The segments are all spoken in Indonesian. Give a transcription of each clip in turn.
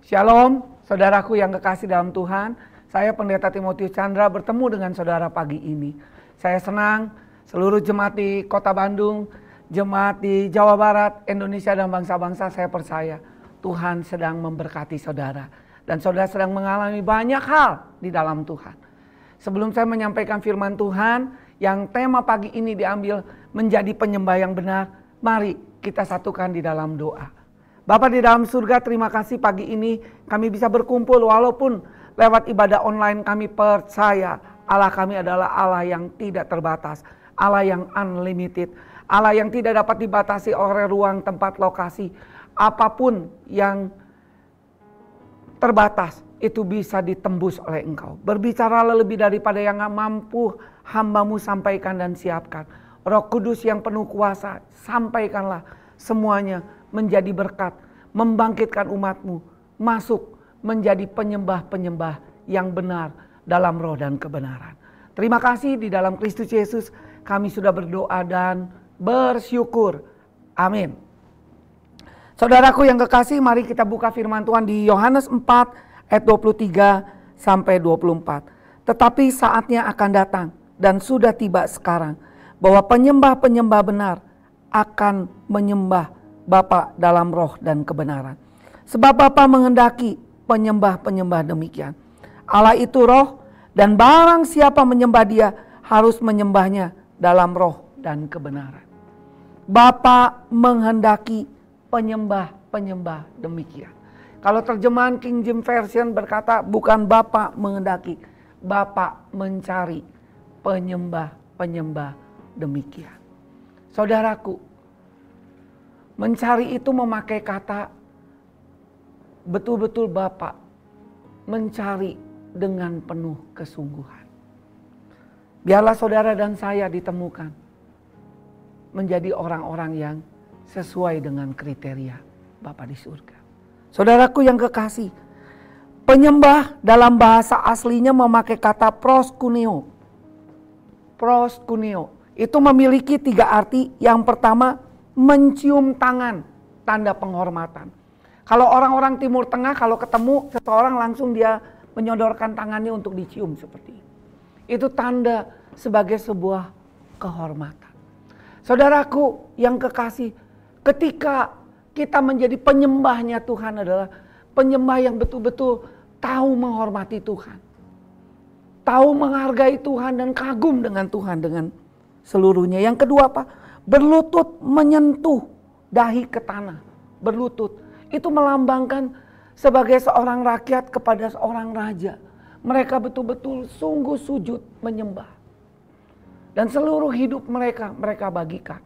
Shalom, saudaraku yang kekasih dalam Tuhan. Saya Pendeta Timotius Chandra bertemu dengan saudara pagi ini. Saya senang seluruh jemaat di Kota Bandung, jemaat di Jawa Barat, Indonesia dan bangsa-bangsa saya percaya Tuhan sedang memberkati saudara dan saudara sedang mengalami banyak hal di dalam Tuhan. Sebelum saya menyampaikan firman Tuhan yang tema pagi ini diambil menjadi penyembah yang benar, mari kita satukan di dalam doa. Bapak di dalam surga terima kasih pagi ini kami bisa berkumpul walaupun lewat ibadah online kami percaya Allah kami adalah Allah yang tidak terbatas, Allah yang unlimited, Allah yang tidak dapat dibatasi oleh ruang tempat lokasi. Apa pun yang terbatas itu bisa ditembus oleh engkau. Berbicara lebih daripada yang mampu hambamu sampaikan dan siapkan. Roh Kudus yang penuh kuasa, sampaikanlah semuanya menjadi berkat, membangkitkan umatmu, masuk menjadi penyembah-penyembah yang benar dalam roh dan kebenaran. Terima kasih di dalam Kristus Yesus kami sudah berdoa dan bersyukur. Amin. Saudaraku yang kekasih, mari kita buka firman Tuhan di Yohanes 4 ayat 23 sampai 24. Tetapi saatnya akan datang dan sudah tiba sekarang bahwa penyembah-penyembah benar akan menyembah Bapa dalam roh dan kebenaran. Sebab Bapa menghendaki penyembah-penyembah demikian. Allah itu roh dan barang siapa menyembah dia harus menyembahnya dalam roh dan kebenaran. Bapa menghendaki penyembah-penyembah demikian. Kalau terjemahan King James Version berkata bukan Bapak mengendaki, Bapak mencari penyembah-penyembah demikian. Saudaraku, mencari itu memakai kata betul-betul Bapak mencari dengan penuh kesungguhan. Biarlah saudara dan saya ditemukan menjadi orang-orang yang sesuai dengan kriteria Bapa di surga. Saudaraku yang kekasih, penyembah dalam bahasa aslinya memakai kata proskuneo. Proskuneo itu memiliki tiga arti. Yang pertama, mencium tangan, tanda penghormatan. Kalau orang-orang Timur Tengah kalau ketemu seseorang langsung dia menyodorkan tangannya untuk dicium seperti itu. Itu tanda sebagai sebuah kehormatan. Saudaraku yang kekasih, Ketika kita menjadi penyembahnya Tuhan adalah penyembah yang betul-betul tahu menghormati Tuhan. Tahu menghargai Tuhan dan kagum dengan Tuhan dengan seluruhnya. Yang kedua apa? Berlutut menyentuh dahi ke tanah. Berlutut. Itu melambangkan sebagai seorang rakyat kepada seorang raja. Mereka betul-betul sungguh sujud menyembah. Dan seluruh hidup mereka, mereka bagikan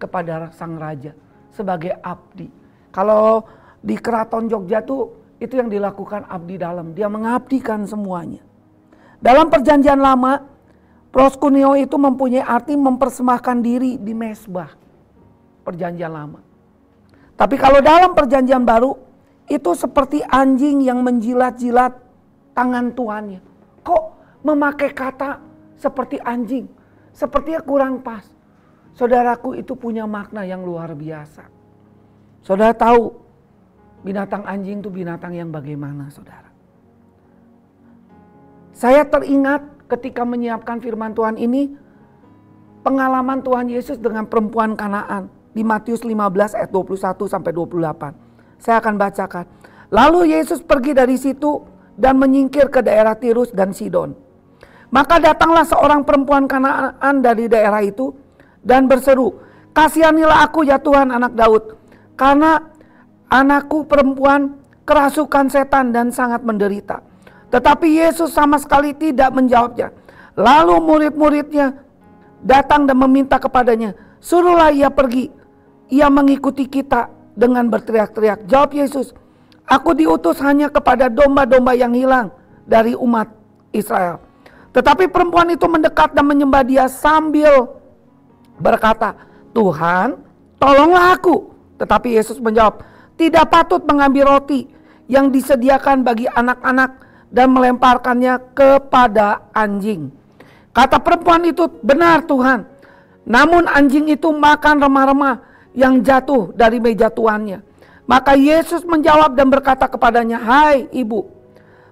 kepada sang raja sebagai abdi. Kalau di keraton Jogja tuh itu yang dilakukan abdi dalam. Dia mengabdikan semuanya. Dalam perjanjian lama, proskuneo itu mempunyai arti mempersembahkan diri di mesbah. Perjanjian lama. Tapi kalau dalam perjanjian baru, itu seperti anjing yang menjilat-jilat tangan tuannya. Kok memakai kata seperti anjing? Sepertinya kurang pas. Saudaraku itu punya makna yang luar biasa. Saudara tahu binatang anjing itu binatang yang bagaimana saudara. Saya teringat ketika menyiapkan firman Tuhan ini pengalaman Tuhan Yesus dengan perempuan Kanaan di Matius 15 ayat 21 sampai 28. Saya akan bacakan. Lalu Yesus pergi dari situ dan menyingkir ke daerah Tirus dan Sidon. Maka datanglah seorang perempuan Kanaan dari daerah itu dan berseru, Kasihanilah aku ya Tuhan anak Daud, karena anakku perempuan kerasukan setan dan sangat menderita. Tetapi Yesus sama sekali tidak menjawabnya. Lalu murid-muridnya datang dan meminta kepadanya, suruhlah ia pergi. Ia mengikuti kita dengan berteriak-teriak. Jawab Yesus, aku diutus hanya kepada domba-domba yang hilang dari umat Israel. Tetapi perempuan itu mendekat dan menyembah dia sambil berkata, Tuhan tolonglah aku. Tetapi Yesus menjawab, tidak patut mengambil roti yang disediakan bagi anak-anak dan melemparkannya kepada anjing. Kata perempuan itu benar Tuhan. Namun anjing itu makan remah-remah yang jatuh dari meja tuannya. Maka Yesus menjawab dan berkata kepadanya, "Hai ibu,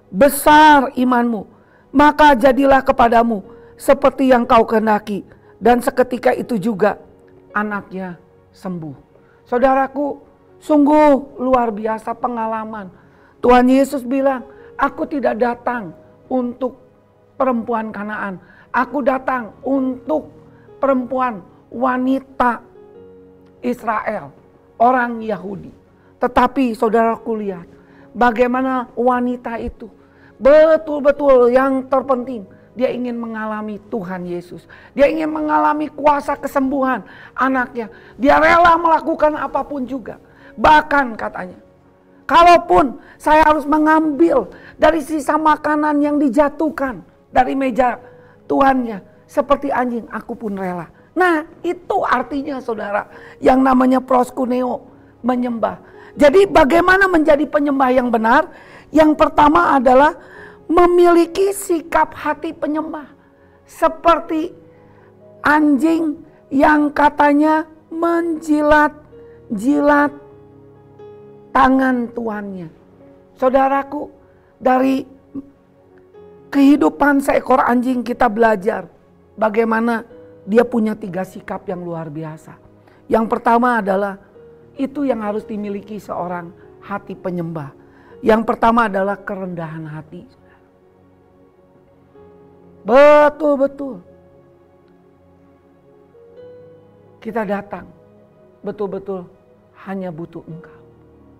besar imanmu, maka jadilah kepadamu seperti yang kau kehendaki." Dan seketika itu juga anaknya sembuh. Saudaraku, sungguh luar biasa pengalaman. Tuhan Yesus bilang, "Aku tidak datang untuk perempuan Kanaan, aku datang untuk perempuan wanita Israel, orang Yahudi." Tetapi saudaraku lihat bagaimana wanita itu betul-betul yang terpenting dia ingin mengalami Tuhan Yesus. Dia ingin mengalami kuasa kesembuhan anaknya. Dia rela melakukan apa pun juga. Bahkan katanya, kalaupun saya harus mengambil dari sisa makanan yang dijatuhkan dari meja tuannya, seperti anjing, aku pun rela. Nah, itu artinya saudara, yang namanya proskuneo, menyembah. Jadi bagaimana menjadi penyembah yang benar? Yang pertama adalah memiliki sikap hati penyembah. Seperti anjing yang katanya menjilat-jilat tangan tuannya. Saudaraku, dari kehidupan seekor anjing kita belajar bagaimana dia punya tiga sikap yang luar biasa. Yang pertama adalah itu yang harus dimiliki seorang hati penyembah. Yang pertama adalah kerendahan hati. Betul-betul. Kita datang betul-betul hanya butuh engkau.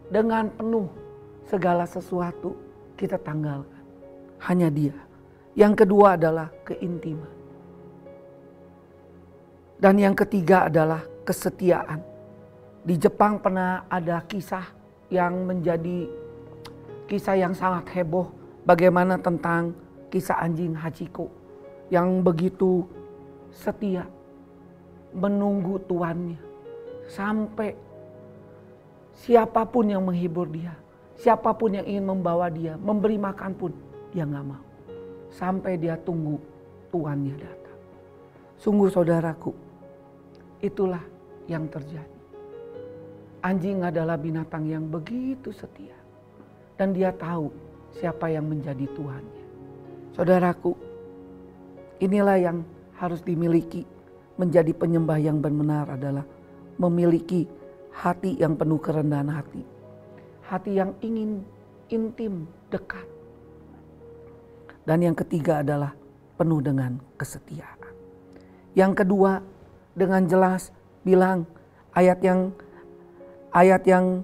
Dengan penuh segala sesuatu kita tanggalkan. Hanya dia. Yang kedua adalah keintiman. Dan yang ketiga adalah kesetiaan. Di Jepang pernah ada kisah yang menjadi kisah yang sangat heboh. Bagaimana tentang kisah anjing Hachiko yang begitu setia menunggu tuannya sampai siapa pun yang menghibur dia, siapa pun yang ingin membawa dia, memberi makan pun dia nggak mau. Sampai dia tunggu tuannya datang. Sungguh saudaraku, itulah yang terjadi. Anjing adalah binatang yang begitu setia. Dan dia tahu siapa yang menjadi Tuhannya. Saudaraku, inilah yang harus dimiliki. Menjadi penyembah yang benar adalah memiliki hati yang penuh kerendahan hati. Hati yang ingin intim, dekat. Dan yang ketiga adalah penuh dengan kesetiaan. Yang kedua, dengan jelas bilang ayat yang ayat yang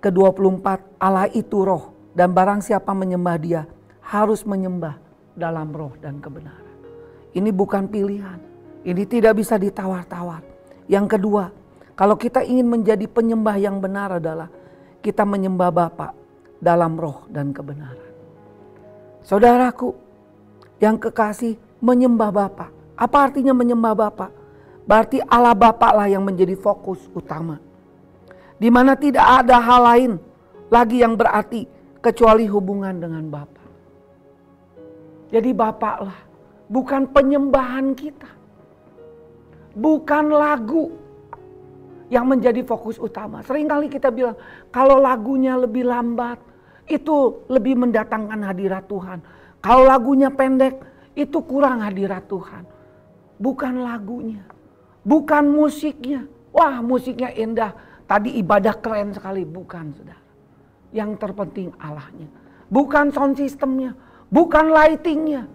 ke-24 Allah itu roh dan barang siapa menyembah dia harus menyembah dalam roh dan kebenaran. Ini bukan pilihan. Ini tidak bisa ditawar-tawar. Yang kedua, kalau kita ingin menjadi penyembah yang benar adalah kita menyembah Bapa dalam roh dan kebenaran. Saudaraku yang kekasih menyembah Bapa. Apa artinya menyembah Bapa? Berarti Allah Bapa lah yang menjadi fokus utama. Di mana tidak ada hal lain lagi yang berarti kecuali hubungan dengan Bapa. Jadi Bapak lah, bukan penyembahan kita. Bukan lagu yang menjadi fokus utama. Seringkali kita bilang, kalau lagunya lebih lambat, itu lebih mendatangkan hadirat Tuhan. Kalau lagunya pendek, itu kurang hadirat Tuhan. Bukan lagunya, bukan musiknya. Wah musiknya indah, tadi ibadah keren sekali. Bukan saudara. Yang terpenting Allahnya. Bukan sound systemnya, Bukan lightingnya.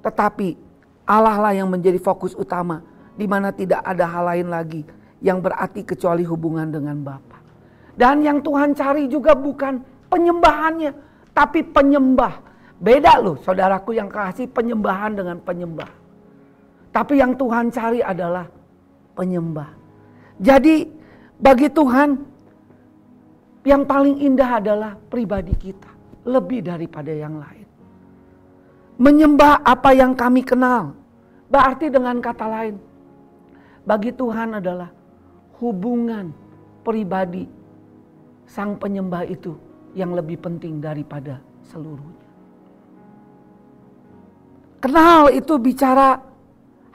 Tetapi Allah lah yang menjadi fokus utama. Di mana tidak ada hal lain lagi yang berarti kecuali hubungan dengan Bapa. Dan yang Tuhan cari juga bukan penyembahannya. Tapi penyembah. Beda loh saudaraku yang kasih penyembahan dengan penyembah. Tapi yang Tuhan cari adalah penyembah. Jadi bagi Tuhan yang paling indah adalah pribadi kita. Lebih daripada yang lain menyembah apa yang kami kenal. Berarti dengan kata lain, bagi Tuhan adalah hubungan pribadi sang penyembah itu yang lebih penting daripada seluruhnya. Kenal itu bicara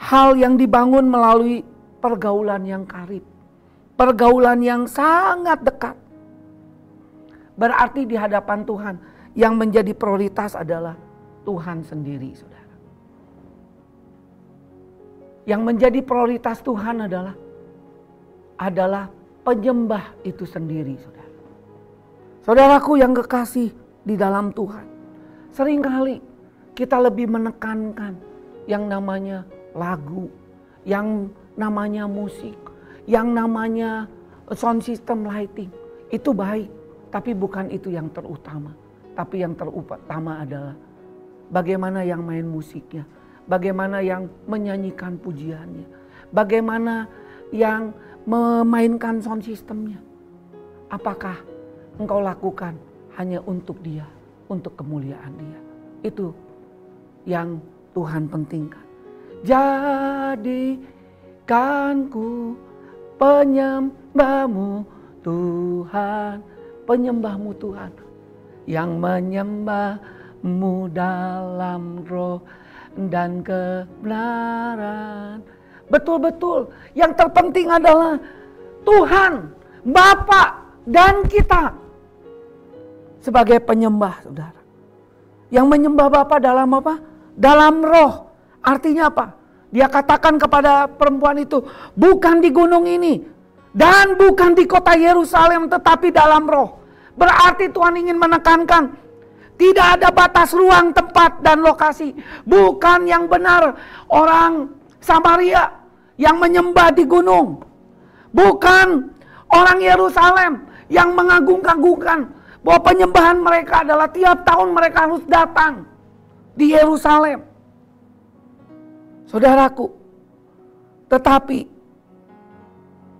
hal yang dibangun melalui pergaulan yang karib. Pergaulan yang sangat dekat. Berarti di hadapan Tuhan yang menjadi prioritas adalah Tuhan sendiri, saudara. Yang menjadi prioritas Tuhan adalah adalah penyembah itu sendiri, saudara. Saudaraku yang kekasih di dalam Tuhan, sering kali kita lebih menekankan yang namanya lagu, yang namanya musik, yang namanya sound system lighting. Itu baik, tapi bukan itu yang terutama. Tapi yang terutama adalah bagaimana yang main musiknya, bagaimana yang menyanyikan pujiannya, bagaimana yang memainkan sound systemnya. Apakah engkau lakukan hanya untuk dia, untuk kemuliaan dia. Itu yang Tuhan pentingkan. Jadikan ku penyembahmu Tuhan, penyembahmu Tuhan yang menyembahmu dalam roh dan kebenaran. Betul-betul yang terpenting adalah Tuhan, Bapa dan kita sebagai penyembah saudara. Yang menyembah Bapa dalam apa? Dalam roh. Artinya apa? Dia katakan kepada perempuan itu, bukan di gunung ini dan bukan di kota Yerusalem tetapi dalam roh. Berarti Tuhan ingin menekankan tidak ada batas ruang, tempat, dan lokasi. Bukan yang benar orang Samaria yang menyembah di gunung. Bukan orang Yerusalem yang mengagung-agungkan bahwa penyembahan mereka adalah tiap tahun mereka harus datang di Yerusalem. Saudaraku, tetapi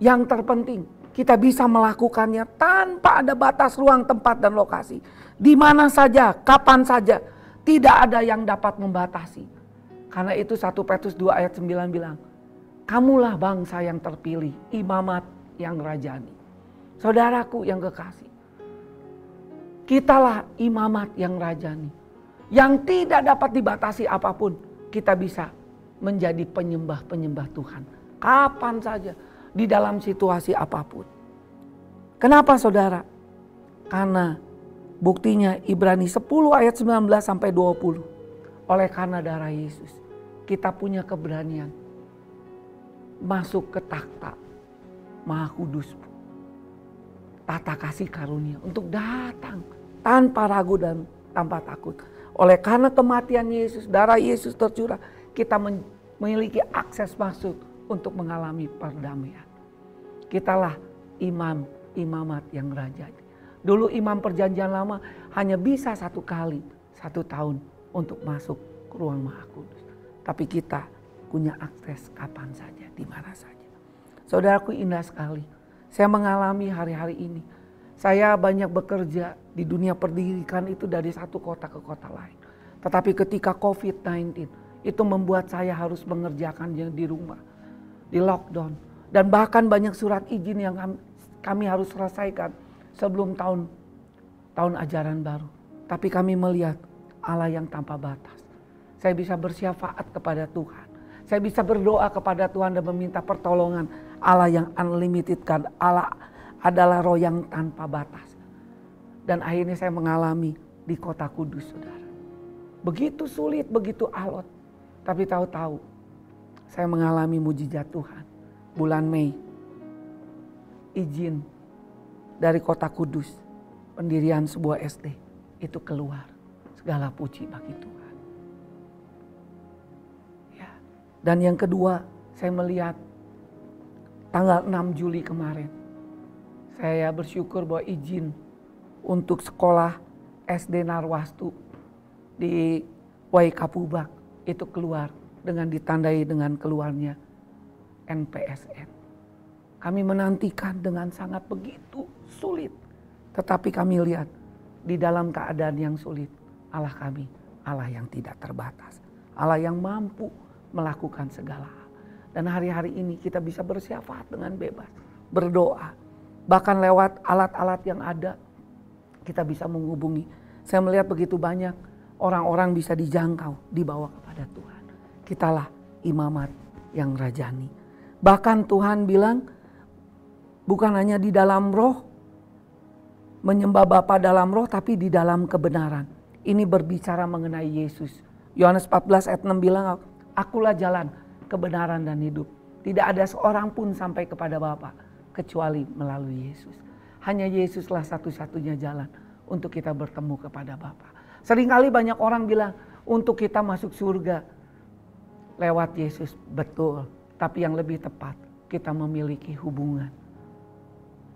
yang terpenting kita bisa melakukannya tanpa ada batas ruang, tempat, dan lokasi. Di mana saja, kapan saja, tidak ada yang dapat membatasi. Karena itu 1 Petrus 2 ayat 9 bilang, Kamulah bangsa yang terpilih, imamat yang rajani. Saudaraku yang kekasih, kitalah imamat yang rajani. Yang tidak dapat dibatasi apa pun, kita bisa menjadi penyembah-penyembah Tuhan. Kapan saja di dalam situasi apa pun. Kenapa saudara? Karena buktinya Ibrani 10 ayat 19 sampai 20. Oleh karena darah Yesus, kita punya keberanian masuk ke takhta Maha Kudus. Tata kasih karunia untuk datang tanpa ragu dan tanpa takut. Oleh karena kematian Yesus, darah Yesus tercurah, kita memiliki akses masuk untuk mengalami perdamaian. Kitalah imam imamat yang raja. Dulu imam perjanjian lama hanya bisa satu kali satu tahun untuk masuk ke ruang maha kudus. Tapi kita punya akses kapan saja, di mana saja. Saudaraku indah sekali. Saya mengalami hari-hari ini. Saya banyak bekerja di dunia pendidikan itu dari satu kota ke kota lain. Tetapi ketika COVID-19 itu membuat saya harus mengerjakannya di rumah, di lockdown dan bahkan banyak surat izin yang kami harus selesaikan sebelum tahun tahun ajaran baru. Tapi kami melihat Allah yang tanpa batas. Saya bisa bersyafaat kepada Tuhan. Saya bisa berdoa kepada Tuhan dan meminta pertolongan Allah yang unlimited kan. Allah adalah roh yang tanpa batas. Dan akhirnya saya mengalami di kota kudus saudara. Begitu sulit, begitu alot. Tapi tahu-tahu saya mengalami mujizat Tuhan bulan Mei izin dari kota Kudus pendirian sebuah SD itu keluar segala puji bagi Tuhan. Dan yang kedua saya melihat tanggal 6 Juli kemarin saya bersyukur bahwa izin untuk sekolah SD Narwastu di Waikapubak itu keluar dengan ditandai dengan keluarnya NPSN. Kami menantikan dengan sangat begitu sulit. Tetapi kami lihat di dalam keadaan yang sulit Allah kami Allah yang tidak terbatas. Allah yang mampu melakukan segala hal. Dan hari-hari ini kita bisa bersyafaat dengan bebas. Berdoa. Bahkan lewat alat-alat yang ada kita bisa menghubungi. Saya melihat begitu banyak orang-orang bisa dijangkau dibawa kepada Tuhan. Kitalah imamat yang rajani. Bahkan Tuhan bilang bukan hanya di dalam roh menyembah Bapa dalam roh tapi di dalam kebenaran. Ini berbicara mengenai Yesus. Yohanes 14 ayat 6 bilang, Akulah jalan, kebenaran dan hidup. Tidak ada seorang pun sampai kepada Bapa kecuali melalui Yesus. Hanya Yesuslah satu-satunya jalan untuk kita bertemu kepada Bapa. Seringkali banyak orang bilang, untuk kita masuk surga lewat Yesus. Betul, tapi yang lebih tepat, kita memiliki hubungan.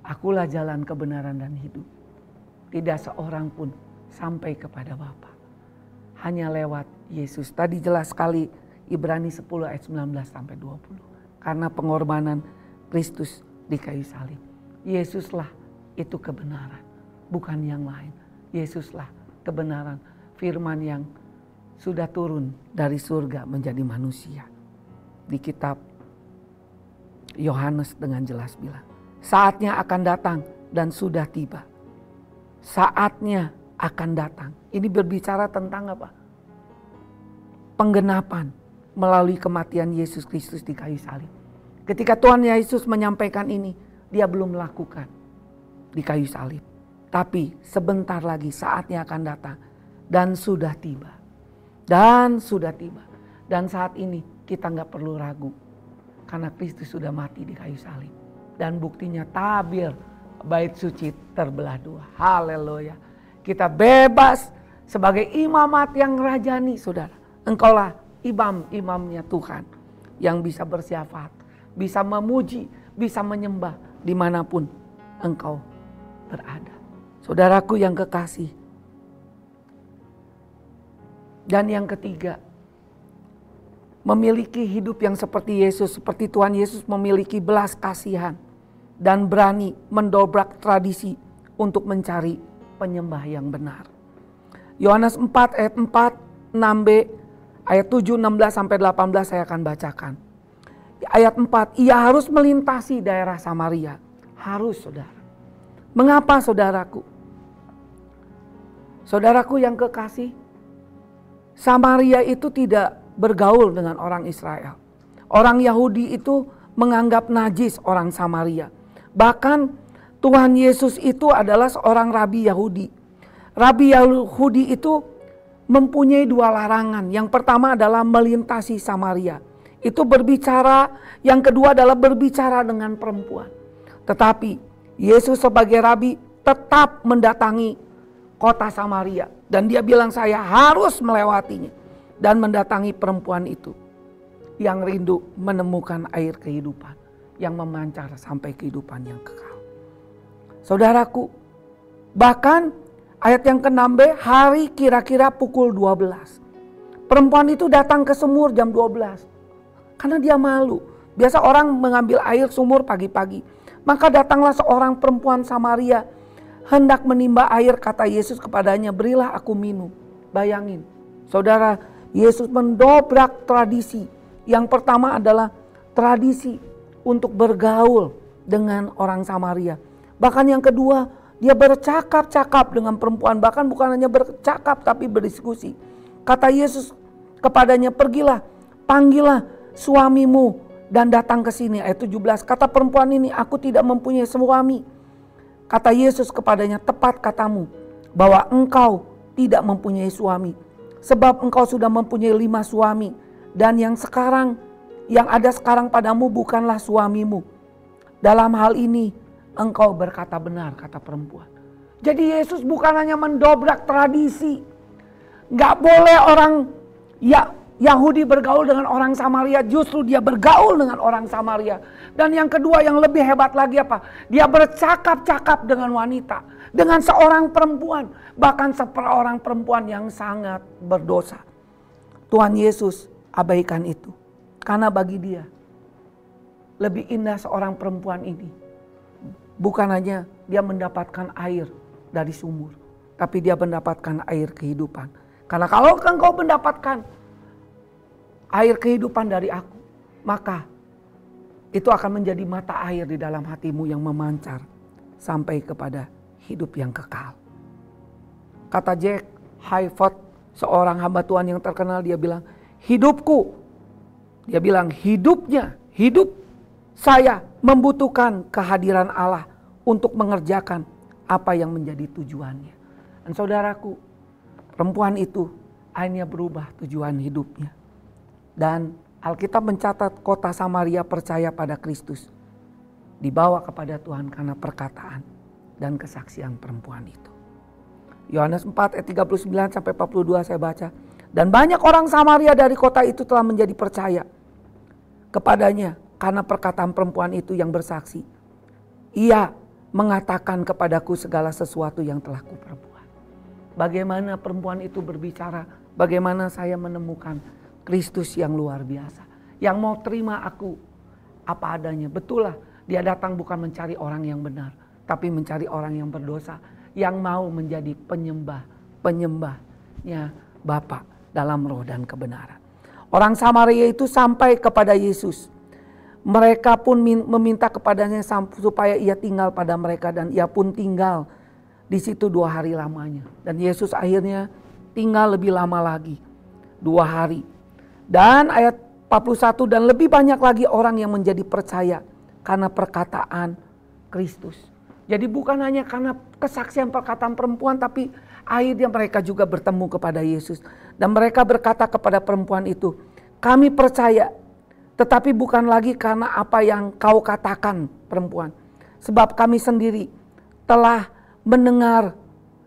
Akulah jalan kebenaran dan hidup. Tidak seorang pun sampai kepada Bapa. Hanya lewat Yesus. Tadi jelas sekali Ibrani 10 ayat 19 sampai 20. Karena pengorbanan Kristus di kayu salib. Yesuslah itu kebenaran, bukan yang lain. Yesuslah kebenaran, firman yang sudah turun dari surga menjadi manusia. Di kitab Yohanes dengan jelas bilang, saatnya akan datang dan sudah tiba. Saatnya akan datang. Ini berbicara tentang apa? Penggenapan melalui kematian Yesus Kristus di kayu salib. Ketika Tuhan Yesus menyampaikan ini, dia belum melakukan di kayu salib. Tapi sebentar lagi saatnya akan datang dan sudah tiba. Dan sudah tiba. Dan saat ini kita nggak perlu ragu. Karena Kristus sudah mati di kayu salib. Dan buktinya tabir bait suci terbelah dua. Haleluya. Kita bebas sebagai imamat yang rajani saudara. Engkaulah imam-imamnya Tuhan yang bisa bersiafat, bisa memuji, bisa menyembah di mana pun engkau berada. Saudaraku yang kekasih. Dan yang ketiga, memiliki hidup yang seperti Yesus, seperti Tuhan Yesus memiliki belas kasihan dan berani mendobrak tradisi untuk mencari penyembah yang benar. Yohanes 4 ayat 4, 6b Ayat 7, 16 sampai 18 saya akan bacakan. Ayat 4, ia harus melintasi daerah Samaria. Harus saudara. Mengapa saudaraku? Saudaraku yang kekasih, Samaria itu tidak bergaul dengan orang Israel. Orang Yahudi itu menganggap najis orang Samaria. Bahkan Tuhan Yesus itu adalah seorang rabi Yahudi. Rabi Yahudi itu mempunyai dua larangan. Yang pertama adalah melintasi Samaria. Itu berbicara, yang kedua adalah berbicara dengan perempuan. Tetapi Yesus sebagai rabi tetap mendatangi kota Samaria. Dan dia bilang saya harus melewatinya. Dan mendatangi perempuan itu. Yang rindu menemukan air kehidupan. Yang memancar sampai kehidupan yang kekal. Saudaraku, bahkan Ayat yang ke-6b, hari kira-kira pukul 12. Perempuan itu datang ke sumur jam 12. Karena dia malu. Biasa orang mengambil air sumur pagi-pagi. Maka datanglah seorang perempuan Samaria. Hendak menimba air kata Yesus kepadanya, berilah aku minum. Bayangin, saudara, Yesus mendobrak tradisi. Yang pertama adalah tradisi untuk bergaul dengan orang Samaria. Bahkan yang kedua, dia bercakap-cakap dengan perempuan, bahkan bukan hanya bercakap tapi berdiskusi. Kata Yesus kepadanya, "Pergilah, panggillah suamimu dan datang ke sini." Ayat 17. Kata perempuan ini, "Aku tidak mempunyai suami." Kata Yesus kepadanya, "Tepat katamu bahwa engkau tidak mempunyai suami, sebab engkau sudah mempunyai lima suami, dan yang sekarang yang ada sekarang padamu bukanlah suamimu. Dalam hal ini engkau berkata benar, kata perempuan. Jadi Yesus bukan hanya mendobrak tradisi. Gak boleh orang ya Yahudi bergaul dengan orang Samaria, justru dia bergaul dengan orang Samaria. Dan yang kedua yang lebih hebat lagi apa? Dia bercakap-cakap dengan wanita, dengan seorang perempuan, bahkan seorang perempuan yang sangat berdosa. Tuhan Yesus abaikan itu. Karena bagi dia lebih indah seorang perempuan ini Bukan hanya dia mendapatkan air dari sumur, tapi dia mendapatkan air kehidupan. Karena kalau engkau mendapatkan air kehidupan dari aku, maka itu akan menjadi mata air di dalam hatimu yang memancar sampai kepada hidup yang kekal. Kata Jack Hayford, seorang hamba Tuhan yang terkenal, dia bilang, hidupku. Dia bilang, hidupnya, hidup saya membutuhkan kehadiran Allah untuk mengerjakan apa yang menjadi tujuannya. Dan saudaraku, perempuan itu akhirnya berubah tujuan hidupnya. Dan Alkitab mencatat kota Samaria percaya pada Kristus. Dibawa kepada Tuhan karena perkataan dan kesaksian perempuan itu. Yohanes 4 ayat 39 sampai 42 saya baca. Dan banyak orang Samaria dari kota itu telah menjadi percaya kepadanya karena perkataan perempuan itu yang bersaksi. Ia mengatakan kepadaku segala sesuatu yang telah kuperbuat. Bagaimana perempuan itu berbicara, bagaimana saya menemukan Kristus yang luar biasa. Yang mau terima aku apa adanya. Betul lah dia datang bukan mencari orang yang benar. Tapi mencari orang yang berdosa. Yang mau menjadi penyembah. Penyembahnya Bapak dalam roh dan kebenaran. Orang Samaria itu sampai kepada Yesus. Mereka pun meminta kepadanya supaya ia tinggal pada mereka dan ia pun tinggal di situ dua hari lamanya. Dan Yesus akhirnya tinggal lebih lama lagi, dua hari. Dan ayat 41 dan lebih banyak lagi orang yang menjadi percaya karena perkataan Kristus. Jadi bukan hanya karena kesaksian perkataan perempuan tapi akhirnya mereka juga bertemu kepada Yesus. Dan mereka berkata kepada perempuan itu, kami percaya tetapi bukan lagi karena apa yang kau katakan perempuan. Sebab kami sendiri telah mendengar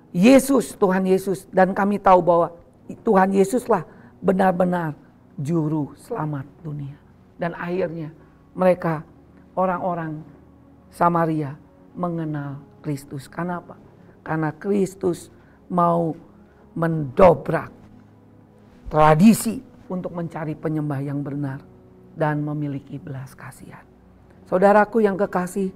Yesus, Tuhan Yesus. Dan kami tahu bahwa Tuhan Yesuslah benar-benar juru selamat dunia. Dan akhirnya mereka orang-orang Samaria mengenal Kristus. Kenapa? Karena Kristus mau mendobrak tradisi untuk mencari penyembah yang benar dan memiliki belas kasihan. Saudaraku yang kekasih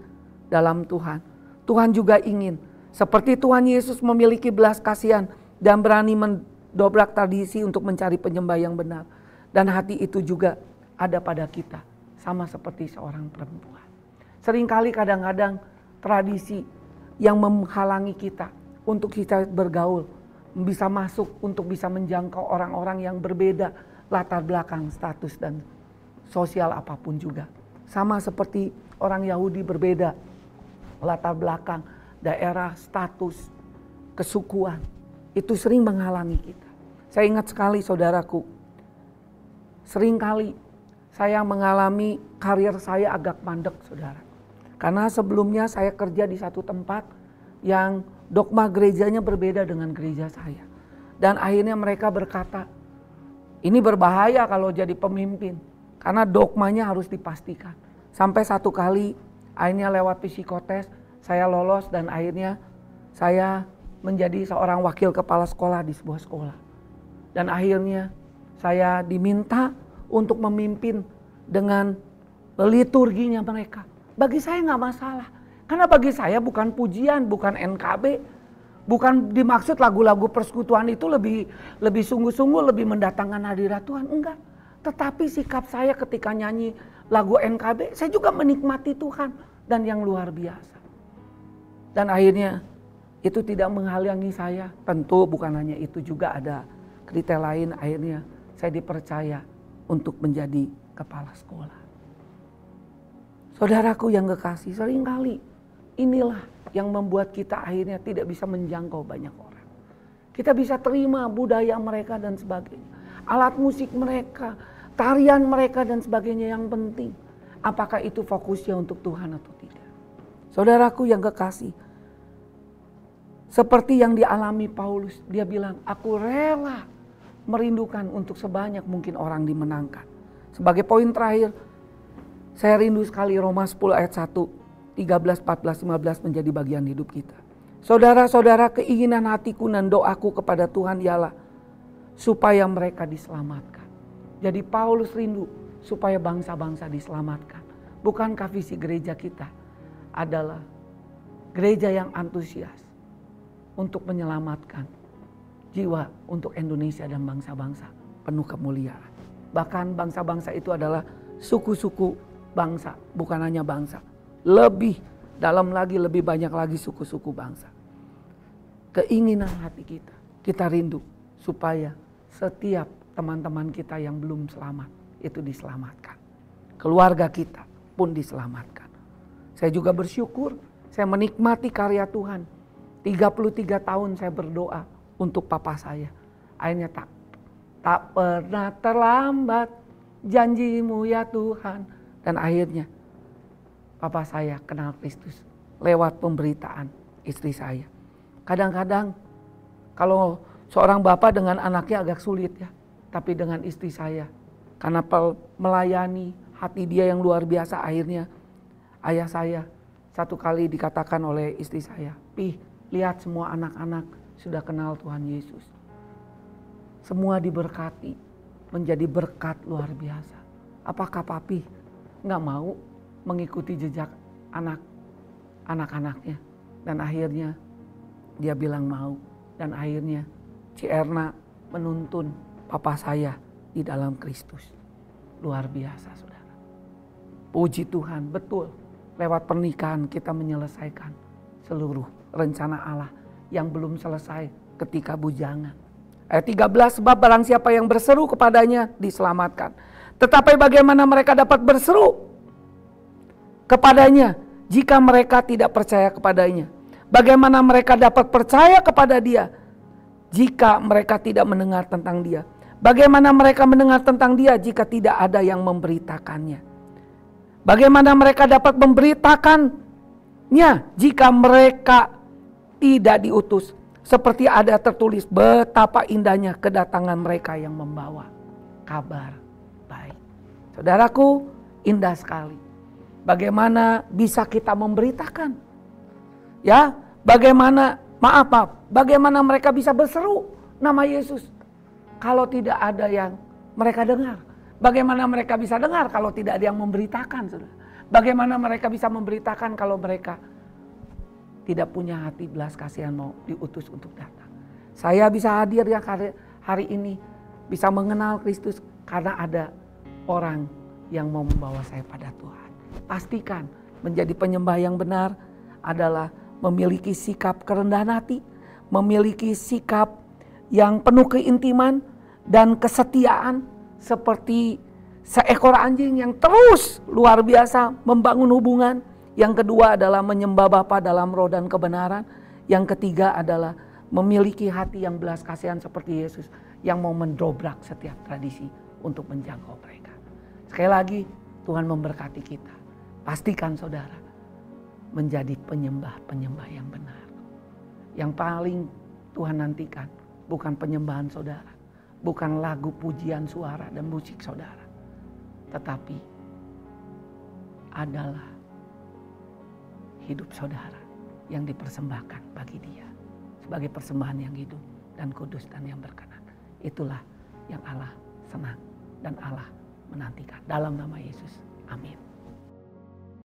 dalam Tuhan, Tuhan juga ingin seperti Tuhan Yesus memiliki belas kasihan dan berani mendobrak tradisi untuk mencari penyembah yang benar. Dan hati itu juga ada pada kita, sama seperti seorang perempuan. Seringkali kadang-kadang tradisi yang menghalangi kita untuk kita bergaul, bisa masuk untuk bisa menjangkau orang-orang yang berbeda latar belakang, status dan sosial apa pun juga. Sama seperti orang Yahudi berbeda latar belakang, daerah, status, kesukuan. Itu sering menghalangi kita. Saya ingat sekali saudaraku, sering kali saya mengalami karir saya agak mandek saudara. Karena sebelumnya saya kerja di satu tempat yang dogma gerejanya berbeda dengan gereja saya. Dan akhirnya mereka berkata, ini berbahaya kalau jadi pemimpin. Karena dogmanya harus dipastikan. Sampai satu kali akhirnya lewat psikotes saya lolos dan akhirnya saya menjadi seorang wakil kepala sekolah di sebuah sekolah. Dan akhirnya saya diminta untuk memimpin dengan liturginya mereka. Bagi saya nggak masalah. Karena bagi saya bukan pujian, bukan NKB, Bukan dimaksud lagu-lagu persekutuan itu lebih lebih sungguh-sungguh lebih mendatangkan hadirat Tuhan, enggak. Tetapi sikap saya ketika nyanyi lagu NKB, saya juga menikmati Tuhan dan yang luar biasa. Dan akhirnya itu tidak menghalangi saya. Tentu bukan hanya itu juga ada kriteria lain akhirnya saya dipercaya untuk menjadi kepala sekolah. Saudaraku yang kekasih, sering kali inilah yang membuat kita akhirnya tidak bisa menjangkau banyak orang. Kita bisa terima budaya mereka dan sebagainya. Alat musik mereka, tarian mereka dan sebagainya yang penting. Apakah itu fokusnya untuk Tuhan atau tidak? Saudaraku yang kekasih, seperti yang dialami Paulus, dia bilang, aku rela merindukan untuk sebanyak mungkin orang dimenangkan. Sebagai poin terakhir, saya rindu sekali Roma 10 ayat 1. 13, 14, 15 menjadi bagian hidup kita. Saudara-saudara keinginan hatiku dan doaku kepada Tuhan ialah supaya mereka diselamatkan. Jadi Paulus rindu supaya bangsa-bangsa diselamatkan. Bukankah visi gereja kita adalah gereja yang antusias untuk menyelamatkan jiwa untuk Indonesia dan bangsa-bangsa penuh kemuliaan. Bahkan bangsa-bangsa itu adalah suku-suku bangsa, bukan hanya bangsa lebih dalam lagi, lebih banyak lagi suku-suku bangsa. Keinginan hati kita, kita rindu supaya setiap teman-teman kita yang belum selamat itu diselamatkan. Keluarga kita pun diselamatkan. Saya juga bersyukur, saya menikmati karya Tuhan 33 tahun saya berdoa untuk papa saya. Akhirnya tak tak pernah terlambat janjimu ya Tuhan. Dan akhirnya papa saya kenal Kristus lewat pemberitaan istri saya. Kadang-kadang kalau seorang bapak dengan anaknya agak sulit ya. Tapi dengan istri saya karena melayani hati dia yang luar biasa akhirnya ayah saya satu kali dikatakan oleh istri saya, "Pih, lihat semua anak-anak sudah kenal Tuhan Yesus." Semua diberkati, menjadi berkat luar biasa. Apakah papi nggak mau mengikuti jejak anak anak-anaknya? Dan akhirnya dia bilang mau. Dan akhirnya Ci Erna menuntun papa saya di dalam Kristus. Luar biasa saudara. Puji Tuhan, betul. Lewat pernikahan kita menyelesaikan seluruh rencana Allah yang belum selesai ketika bujangan Ayat 13, sebab barang siapa yang berseru kepadanya diselamatkan. Tetapi bagaimana mereka dapat berseru kepadanya jika mereka tidak percaya kepadanya? Bagaimana mereka dapat percaya kepada dia jika mereka tidak mendengar tentang dia? Bagaimana mereka mendengar tentang dia jika tidak ada yang memberitakannya? Bagaimana mereka dapat memberitakannya jika mereka tidak diutus? Seperti ada tertulis betapa indahnya kedatangan mereka yang membawa kabar baik. Saudaraku, indah sekali. Bagaimana bisa kita memberitakan? Ya, bagaimana maaf, maaf, bagaimana mereka bisa berseru nama Yesus kalau tidak ada yang mereka dengar? Bagaimana mereka bisa dengar kalau tidak ada yang memberitakan? Bagaimana mereka bisa memberitakan kalau mereka tidak punya hati belas kasihan mau diutus untuk datang. Saya bisa hadir ya hari, hari ini bisa mengenal Kristus karena ada orang yang mau membawa saya pada Tuhan. Pastikan menjadi penyembah yang benar adalah memiliki sikap kerendahan hati, memiliki sikap yang penuh keintiman dan kesetiaan seperti seekor anjing yang terus luar biasa membangun hubungan yang kedua adalah menyembah Bapa dalam roh dan kebenaran. Yang ketiga adalah memiliki hati yang belas kasihan seperti Yesus yang mau mendobrak setiap tradisi untuk menjangkau mereka. Sekali lagi Tuhan memberkati kita. Pastikan saudara menjadi penyembah-penyembah yang benar. Yang paling Tuhan nantikan bukan penyembahan saudara, bukan lagu pujian suara dan musik saudara, tetapi adalah hidup saudara yang dipersembahkan bagi dia. Sebagai persembahan yang hidup dan kudus dan yang berkenan. Itulah yang Allah senang dan Allah menantikan. Dalam nama Yesus.